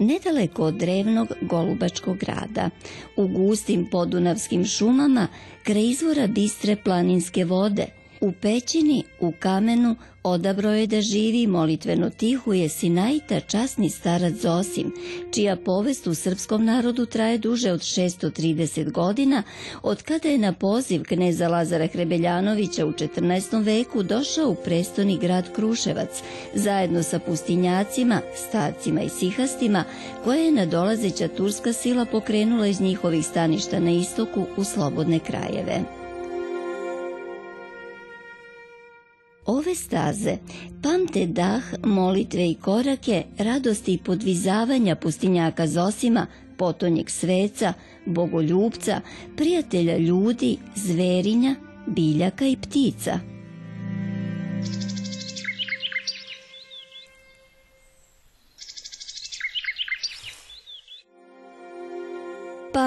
nedaleko od drevnog Golubačkog grada, u gustim podunavskim šumama, kraj izvora bistre planinske vode – U pećini, u kamenu, odabro je da živi molitveno tihuje Sinajta časni starac Zosim, čija povest u srpskom narodu traje duže od 630 godina, od kada je na poziv kneza Lazara Hrebeljanovića u 14. veku došao u prestoni grad Kruševac, zajedno sa pustinjacima, starcima i sihastima, koje je nadolazeća turska sila pokrenula iz njihovih staništa na istoku u slobodne krajeve. Ove staze pamte dah, molitve i korake, radosti i podvizavanja pustinjaka Zosima, potonjeg sveca, bogoljubca, prijatelja ljudi, zverinja, biljaka i ptica –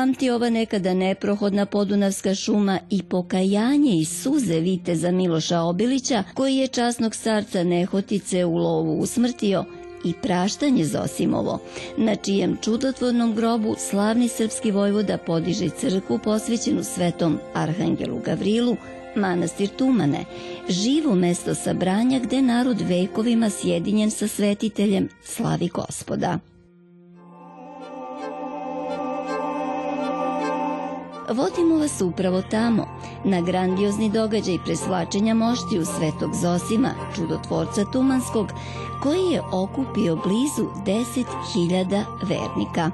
pamti ova nekada neprohodna podunavska šuma i pokajanje i suze viteza Miloša Obilića, koji je časnog starca Nehotice u lovu usmrtio, i praštanje Zosimovo, na čijem čudotvornom grobu slavni srpski vojvoda podiže crkvu posvećenu svetom Arhangelu Gavrilu, manastir Tumane, živo mesto sabranja gde narod vekovima sjedinjen sa svetiteljem slavi gospoda. Vodimo vas upravo tamo, na grandiozni događaj preslačenja moštiju Svetog Zosima, čudotvorca Tumanskog, koji je okupio blizu 10.000 vernika.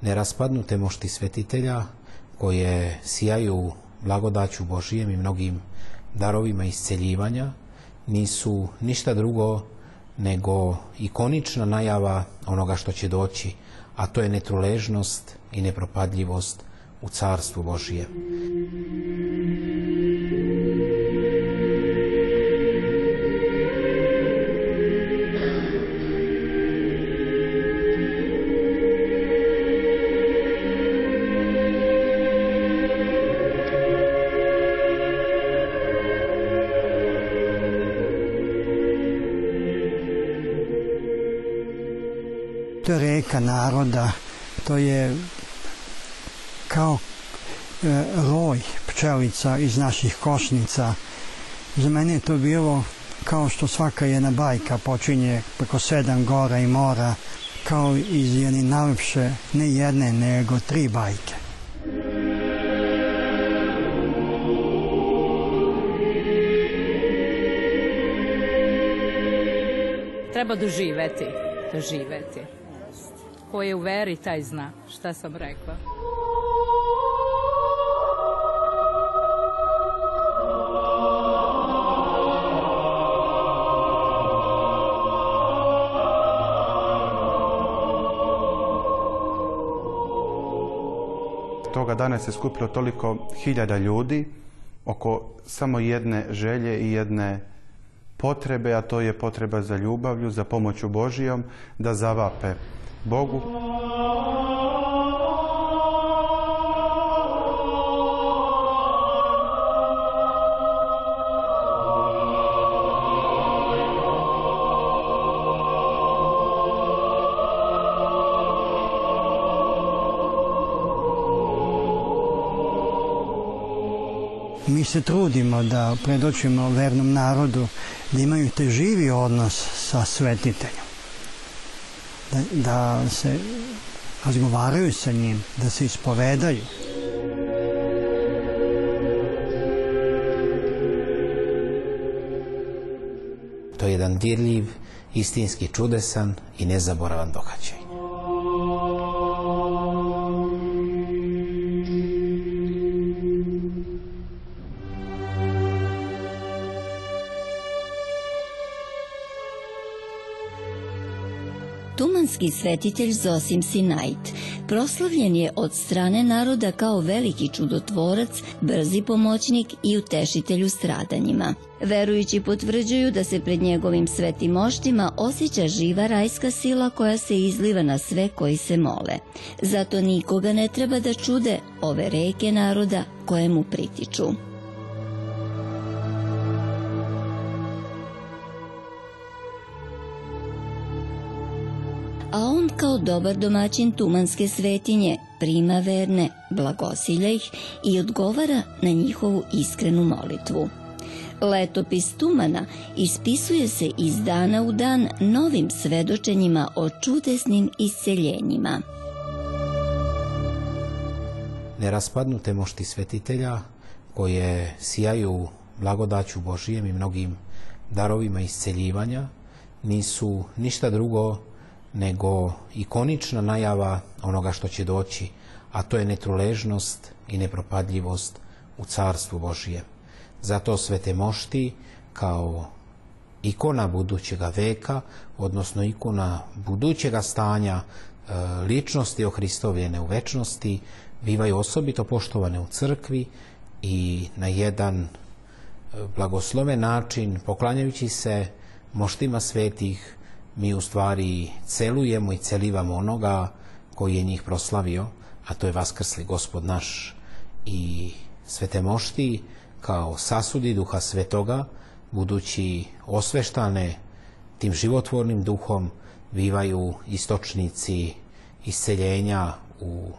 Neraspadnute mošti svetitelja koje sijaju blagodaću Božijem i mnogim darovima isceljivanja nisu ništa drugo nego ikonična najava onoga što će doći, a to je netruležnost i nepropadljivost u carstvu Božijem. To je reka naroda, to je kao e, roj pčelica iz naših košnica. Za mene je to bilo kao što svaka jedna bajka počinje preko sedam gora i mora, kao iz jedne najlepše, ne jedne, nego tri bajke. Treba doživeti, doživeti ko je u veri, taj zna šta sam rekla. Toga dana se skupilo toliko hiljada ljudi oko samo jedne želje i jedne potrebe, a to je potreba za ljubavlju, za pomoću Božijom, da zavape Bogu. Mi se trudimo da predočimo vernom narodu da imaju te živi odnos sa svetiteljem da, da se razgovaraju sa njim, da se ispovedaju. To je jedan dirljiv, istinski čudesan i nezaboravan događaj. Tumanski svetitelj Zosim Sinajt Proslavljen je od strane naroda kao veliki čudotvorac, brzi pomoćnik i utešitelj u stradanjima. Verujući potvrđuju da se pred njegovim svetim moštima osjeća živa rajska sila koja se izliva na sve koji se mole. Zato nikoga ne treba da čude ove reke naroda koje mu pritiču. A on kao dobar domaćin tumanske svetinje prima verne, blagosilja ih i odgovara na njihovu iskrenu molitvu. Letopis Tumana ispisuje se iz dana u dan novim svedočenjima o čudesnim isceljenjima. Neraspadnute mošti svetitelja koje sijaju blagodaću Božijem i mnogim darovima isceljivanja nisu ništa drugo nego ikonična najava onoga što će doći, a to je netruležnost i nepropadljivost u carstvu Božije. Zato svete mošti kao ikona budućega veka, odnosno ikona budućega stanja e, ličnosti ohristovljene u večnosti, bivaju osobito poštovane u crkvi i na jedan e, blagosloven način, poklanjajući se moštima svetih, mi u stvari celujemo i celivamo onoga koji je njih proslavio, a to je Vaskrsli gospod naš. I svete mošti kao sasudi duha svetoga, budući osveštane tim životvornim duhom, bivaju istočnici isceljenja u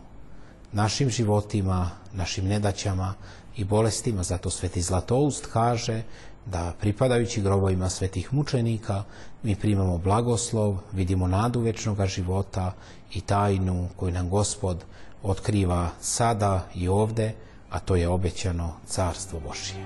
našim životima, našim nedaćama i bolestima. Zato sveti Zlatoust kaže da pripadajući grobovima svetih mučenika mi primamo blagoslov, vidimo nadu večnog života i tajnu koju nam gospod otkriva sada i ovde, a to je obećano carstvo Božije.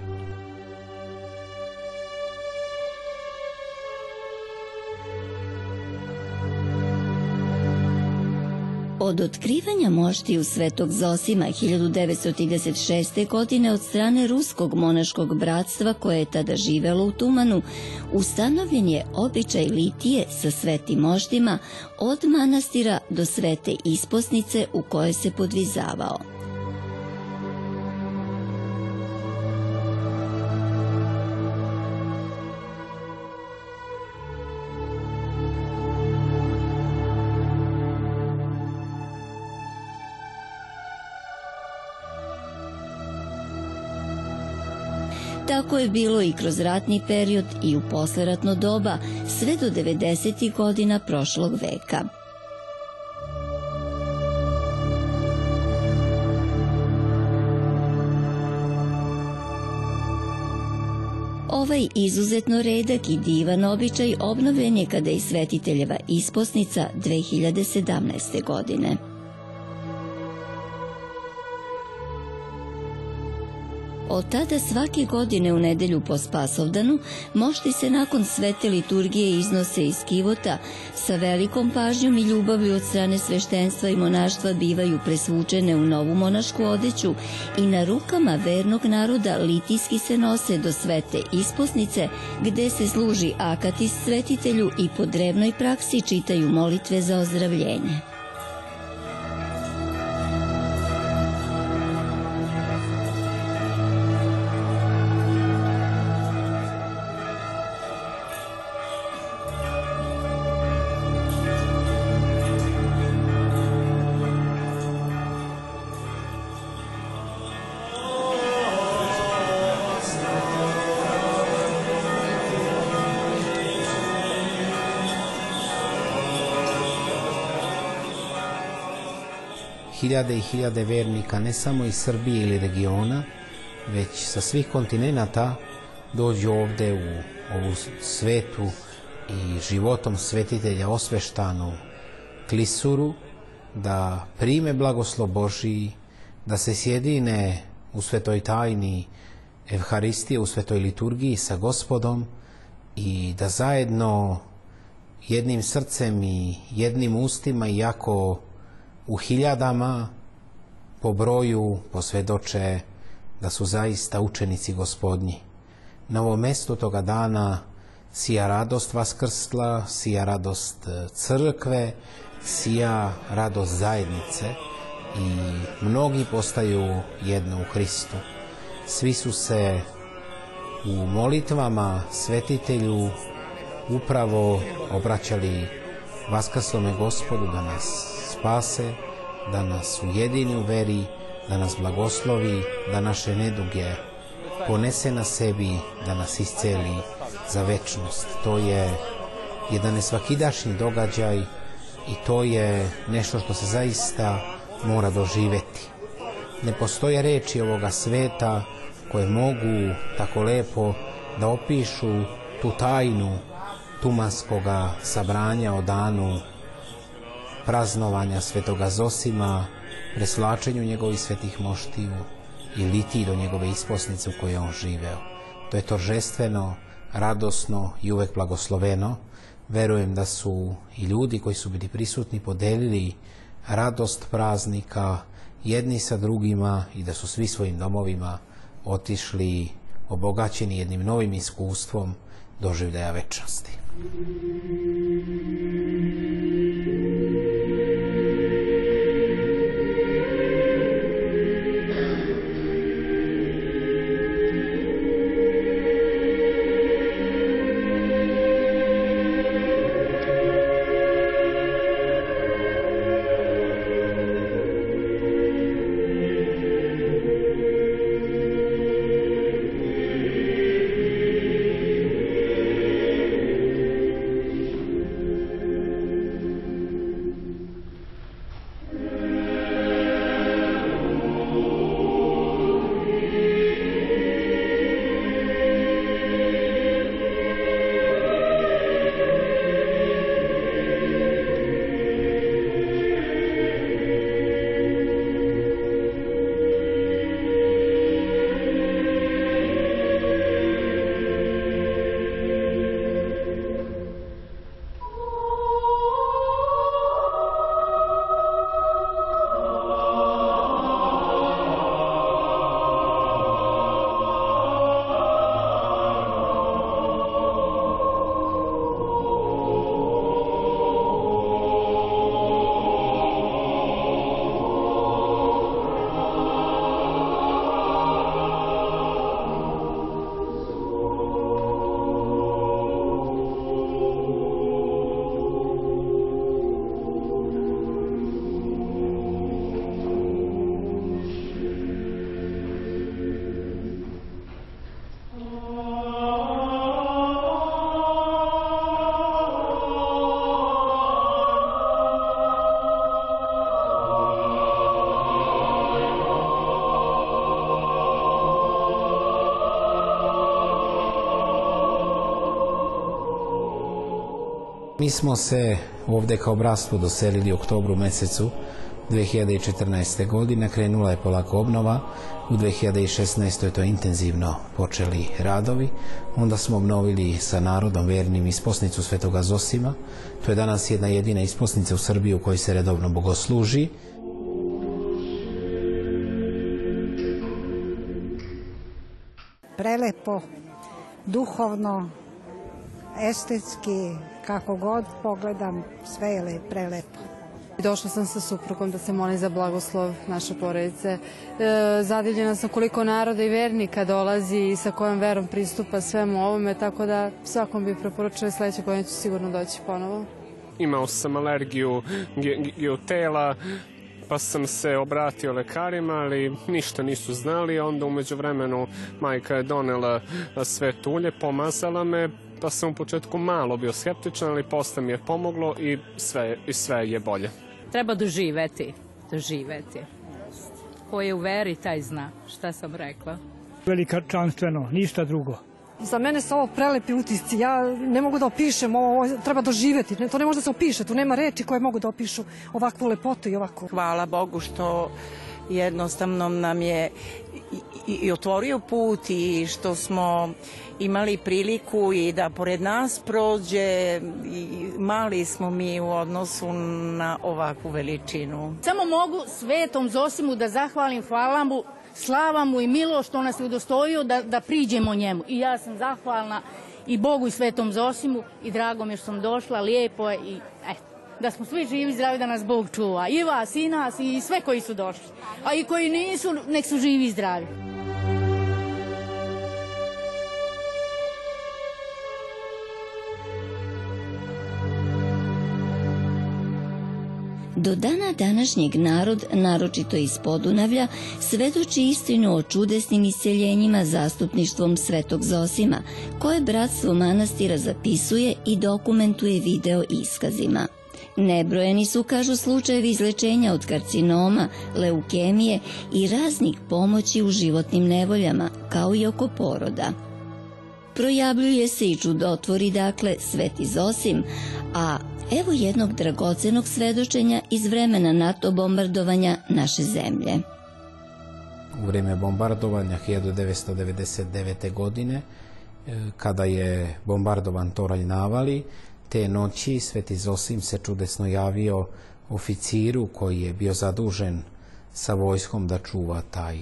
Od otkrivanja moštiju Svetog Zosima 1936. godine od strane Ruskog monaškog bratstva koje je tada živelo u Tumanu, ustanovljen je običaj litije sa svetim moštima od manastira do svete isposnice u kojoj se podvizavao. Tako je bilo i kroz ratni period i u posleratno doba sve do 90. godina prošlog veka. Ovaj izuzetno redak i divan običaj obnovljen je kada je svetiteljeva isposnica 2017. godine. Od tada svake godine u nedelju po Spasovdanu mošti se nakon svete liturgije iznose iz kivota sa velikom pažnjom i ljubavlju od strane sveštenstva i monaštva bivaju presvučene u novu monašku odeću i na rukama vernog naroda litijski se nose do svete isposnice gde se služi akatis svetitelju i po drevnoj praksi čitaju molitve za ozdravljenje. Hiljade i hiljade vernika ne samo iz Srbije ili regiona, već sa svih kontinenta dođu ovde u ovu svetu i životom svetitelja osveštanu klisuru, da prime blagoslov Božiji, da se sjedine u svetoj tajni Evharistije, u svetoj liturgiji sa gospodom i da zajedno jednim srcem i jednim ustima, iako u hiljadama po broju posvedoče da su zaista učenici gospodnji. Na ovom mestu toga dana sija radost vaskrsla, sija radost e, crkve, sija radost zajednice i mnogi postaju jedno u Hristu. Svi su se u molitvama svetitelju upravo obraćali Vaskaslome gospodu da nas spase, da nas ujedini u veri, da nas blagoslovi, da naše neduge ponese na sebi, da nas isceli za večnost. To je jedan nesvakidašnji događaj i to je nešto što se zaista mora doživeti. Ne postoje reči ovoga sveta koje mogu tako lepo da opišu tu tajnu tumanskoga sabranja o danu praznovanja svetoga Zosima, preslačenju njegovih svetih moštiju i litiji do njegove isposnice u kojoj on živeo. To je toržestveno, radosno i uvek blagosloveno. Verujem da su i ljudi koji su bili prisutni podelili radost praznika jedni sa drugima i da su svi svojim domovima otišli obogaćeni jednim novim iskustvom doživljaja večnosti. Mi smo se ovde kao bratstvo doselili u oktobru mesecu 2014. godine, krenula je polako obnova, u 2016. to intenzivno počeli radovi, onda smo obnovili sa narodom vernim isposnicu Svetoga Zosima, to je danas jedna jedina isposnica u Srbiji u kojoj se redovno bogosluži. Prelepo, duhovno, estetski, kako god pogledam, sve je le, prelepo. Došla sam sa suprugom da se molim za blagoslov naše porodice. E, zadivljena sam koliko naroda i vernika dolazi i sa kojom verom pristupa svemu ovome, tako da svakom bi preporučila sledeće godine ću sigurno doći ponovo. Imao sam alergiju geotela, pa sam se obratio lekarima, ali ništa nisu znali, onda umeđu vremenu majka je donela sve tulje, pomazala me, pa sam u početku malo bio skeptičan, ali posle mi je pomoglo i sve, i sve je bolje. Treba doživeti, doživeti. Ko je u veri, taj zna. Šta sam rekla? Veličanstveno, ništa drugo. Za mene su ovo prelepi utisci. Ja ne mogu da opišem ovo, ovo treba doživeti. To ne može da se opiše, tu nema reči koje mogu da opišu ovakvu lepotu i ovako. Hvala Bogu što jednostavno nam je i, i otvorio put i što smo imali priliku i da pored nas prođe i mali smo mi u odnosu na ovakvu veličinu. Samo mogu svetom Zosimu da zahvalim, hvala mu, slava mu i milo što nas je udostojio da, da priđemo njemu. I ja sam zahvalna i Bogu i svetom Zosimu i drago mi je što sam došla, lijepo je i eto. Da smo svi živi zdravi, da nas Bog čuva. I vas, i nas, i sve koji su došli. A i koji nisu, nek su živi i zdravi. Do dana današnjeg narod, naročito iz Podunavlja, svedoči istinu o čudesnim isceljenjima zastupništvom Svetog Zosima, koje bratstvo manastira zapisuje i dokumentuje video iskazima. Nebrojeni su, kažu, slučajevi izlečenja od karcinoma, leukemije i raznih pomoći u životnim nevoljama, kao i oko poroda. Projavljuje se i čudotvori, dakle, Sveti Zosim, a Evo jednog dragocenog svedočenja iz vremena NATO bombardovanja naše zemlje. U vreme bombardovanja 1999. godine, e, kada je bombardovan Toralj Navali, te noći Sveti Zosim se čudesno javio oficiru koji je bio zadužen sa vojskom da čuva taj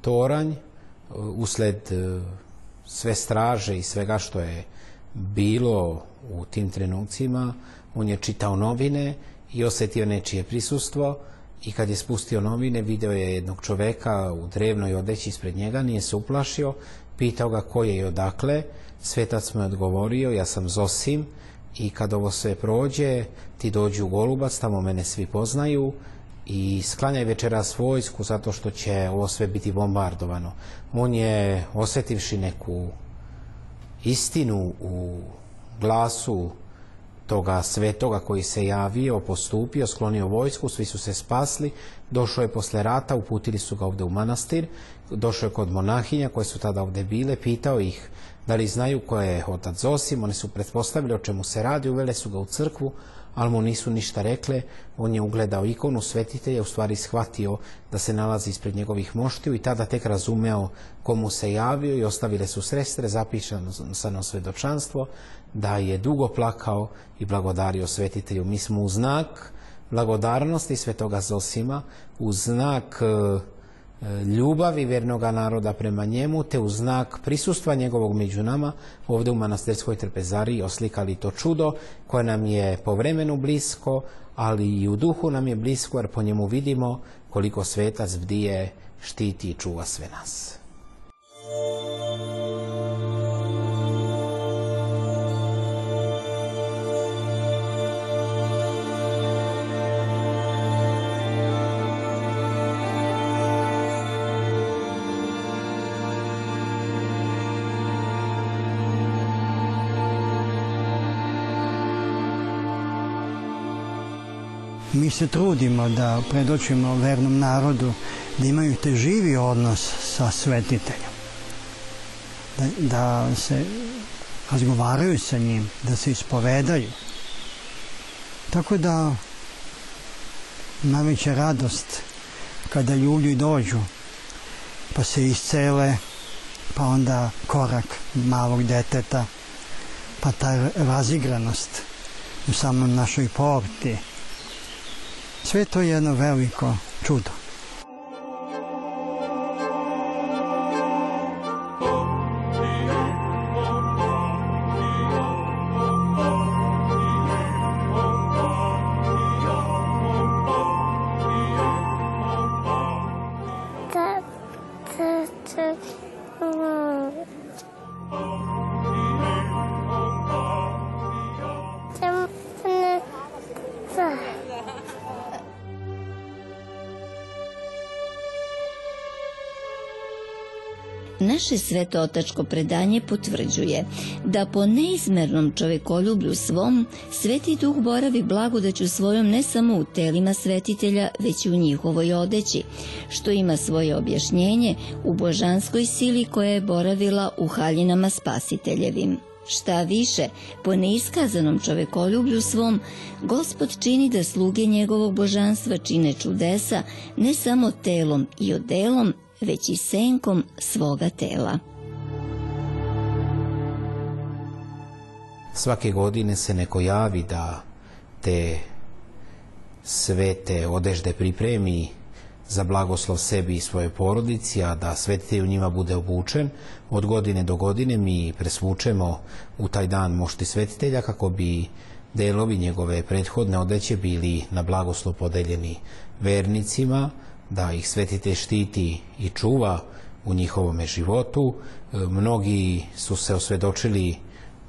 toranj. E, usled e, sve straže i svega što je bilo u tim trenucima, on je čitao novine i osetio nečije prisustvo i kad je spustio novine video je jednog čoveka u drevnoj odeći ispred njega, nije se uplašio, pitao ga ko je i odakle, svetac mu je odgovorio, ja sam Zosim i kad ovo sve prođe, ti dođu u Golubac, tamo mene svi poznaju i sklanjaj večeras vojsku zato što će ovo sve biti bombardovano. On je osetivši neku istinu u glasu toga svetoga koji se javio, postupio, sklonio vojsku, svi su se spasli, došao je posle rata, uputili su ga ovde u manastir, došao je kod monahinja koje su tada ovde bile, pitao ih da li znaju ko je otac Zosim, oni su pretpostavili o čemu se radi, uvele su ga u crkvu, ali mu nisu ništa rekle, on je ugledao ikonu svetitelja, u stvari shvatio da se nalazi ispred njegovih moštiju i tada tek razumeo komu se javio i ostavile su srestre, zapisano svedočanstvo, da je dugo plakao i blagodario svetitelju. Mi smo u znak blagodarnosti svetoga Zosima, u znak e, ljubavi vernoga naroda prema njemu, te u znak prisustva njegovog među nama, ovde u manastirskoj trpezariji oslikali to čudo koje nam je po vremenu blisko, ali i u duhu nam je blisko, jer po njemu vidimo koliko svetac bdije, štiti i čuva sve nas. Mi se trudimo da predočimo vernom narodu da imaju te živi odnos sa svetiteljem. Da, da se razgovaraju sa njim, da se ispovedaju. Tako da najveća radost kada ljudi dođu pa se iscele, pa onda korak malog deteta, pa ta razigranost u samom našoj porti, Sve to je jedno veliko čudo. Naše svetootačko predanje potvrđuje da po neizmernom čovekoljublju svom Sveti Duh boravi blagodaću svojom ne samo u telima svetitelja, već i u njihovoj odeći, što ima svoje objašnjenje u božanskoj sili koja je boravila u haljinama spasiteljevim. Šta više, po neiskazanom čovekoljublju svom, gospod čini da sluge njegovog božanstva čine čudesa ne samo telom i odelom, već i senkom svoga tela. Svake godine se neko javi da te svete odežde pripremi za blagoslov sebi i svoje porodici, a da svetitelj u njima bude obučen. Od godine do godine mi presvučemo u taj dan mošti svetitelja kako bi delovi njegove prethodne odeće bili na blagoslov podeljeni vernicima, da ih svetite štiti i čuva u njihovome životu. E, mnogi su se osvedočili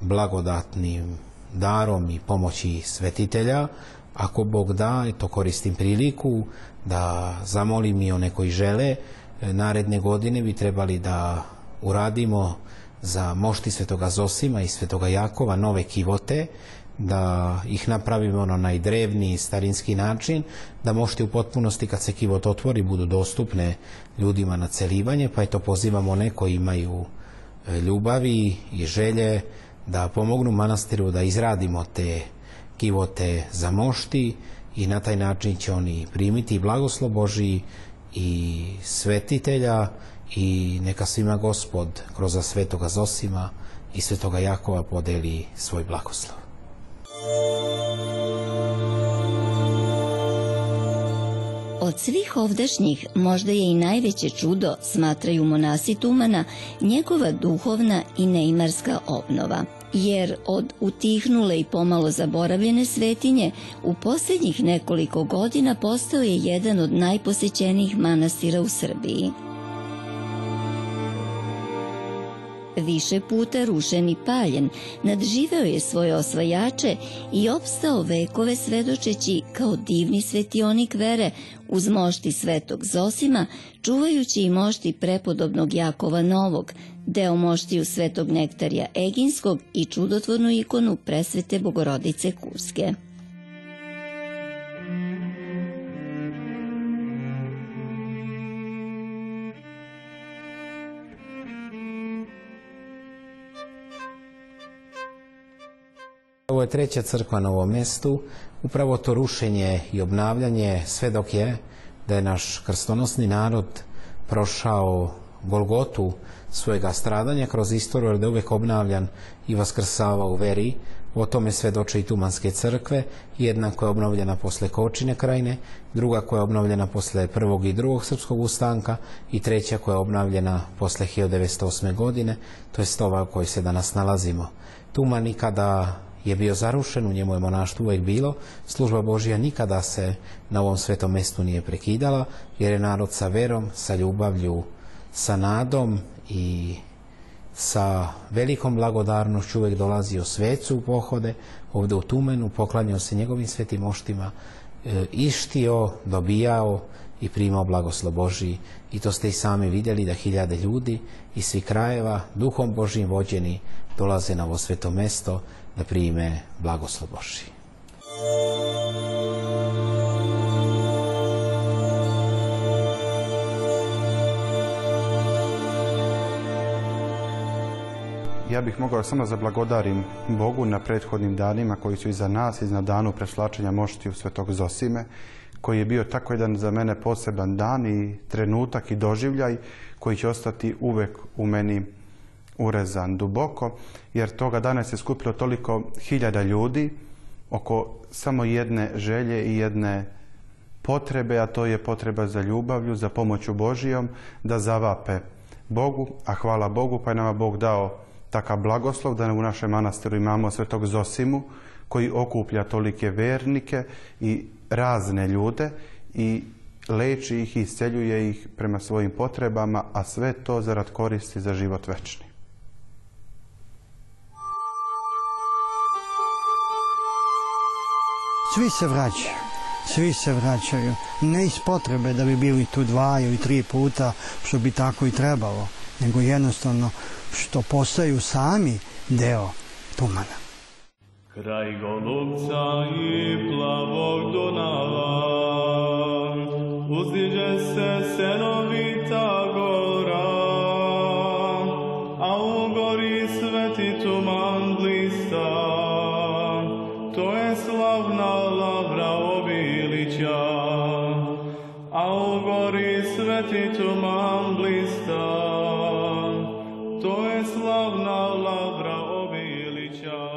blagodatnim darom i pomoći svetitelja. Ako Bog da, to koristim priliku da zamolim i one koji žele, e, naredne godine bi trebali da uradimo za mošti svetoga Zosima i svetoga Jakova nove kivote, da ih napravimo na onaj drevni starinski način, da mošti u potpunosti kad se kivot otvori budu dostupne ljudima na celivanje, pa eto pozivamo one koji imaju e, ljubavi i želje da pomognu manastiru da izradimo te kivote za mošti i na taj način će oni primiti blagoslov Božiji i svetitelja i neka svima gospod kroz svetoga Zosima i svetoga Jakova podeli svoj blagoslov. Od svih ovdašnjih možda je i najveće čudo, smatraju monasi Tumana, njegova duhovna i neimarska obnova – jer od utihnule i pomalo zaboravljene svetinje u posljednjih nekoliko godina postao je jedan od najposećenijih manastira u Srbiji. Više puta rušen i paljen, nadživeo je svoje osvajače i opstao vekove svedočeći kao divni svetionik vere uz mošti svetog Zosima, čuvajući i mošti prepodobnog Jakova Novog, deo moštiju svetog nektarija Eginskog i čudotvornu ikonu presvete Bogorodice Kurske. Ovo je treća crkva na ovom mestu. Upravo to rušenje i obnavljanje sve dok je da je naš krstonosni narod prošao Golgotu svojega stradanja kroz istoriju, jer da je uvek obnavljan i vaskrsava u veri. O tome svedoče i Tumanske crkve, jedna koja je obnovljena posle Kočine krajine, druga koja je obnovljena posle prvog i drugog srpskog ustanka i treća koja je obnavljena posle 1908. godine, to je ova u kojoj se danas nalazimo. Tuman nikada je bio zarušen, u njemu je monaštvo uvek bilo, služba Božija nikada se na ovom svetom mestu nije prekidala, jer je narod sa verom, sa ljubavlju, sa nadom i sa velikom blagodarnošću uvek dolazio svecu u pohode, ovde u Tumenu, poklanjao se njegovim svetim moštima, e, ištio, dobijao i primao blagoslov Božiji. I to ste i sami vidjeli da hiljade ljudi iz svih krajeva, duhom Božijim vođeni, dolaze na ovo sveto mesto da prime blagoslov Božiji. Ja bih mogao samo zablagodarim Bogu na prethodnim danima koji su iza nas, na danu preslačenja moštiju Svetog Zosime, koji je bio tako jedan za mene poseban dan i trenutak i doživljaj koji će ostati uvek u meni urezan duboko, jer toga dana se skupilo toliko hiljada ljudi oko samo jedne želje i jedne potrebe, a to je potreba za ljubavlju, za pomoću Božijom, da zavape Bogu, a hvala Bogu pa je nama Bog dao takav blagoslov da u našem manastiru imamo svetog Zosimu koji okuplja tolike vernike i razne ljude i leči ih i isceljuje ih prema svojim potrebama, a sve to zarad koristi za život večni. Svi se vraćaju, svi se vraćaju, ne iz potrebe da bi bili tu dva ili tri puta, što bi tako i trebalo, nego jednostavno što postaju sami deo tumana. Kraj golubca i plavog Dunava uzdiže se senovita gora,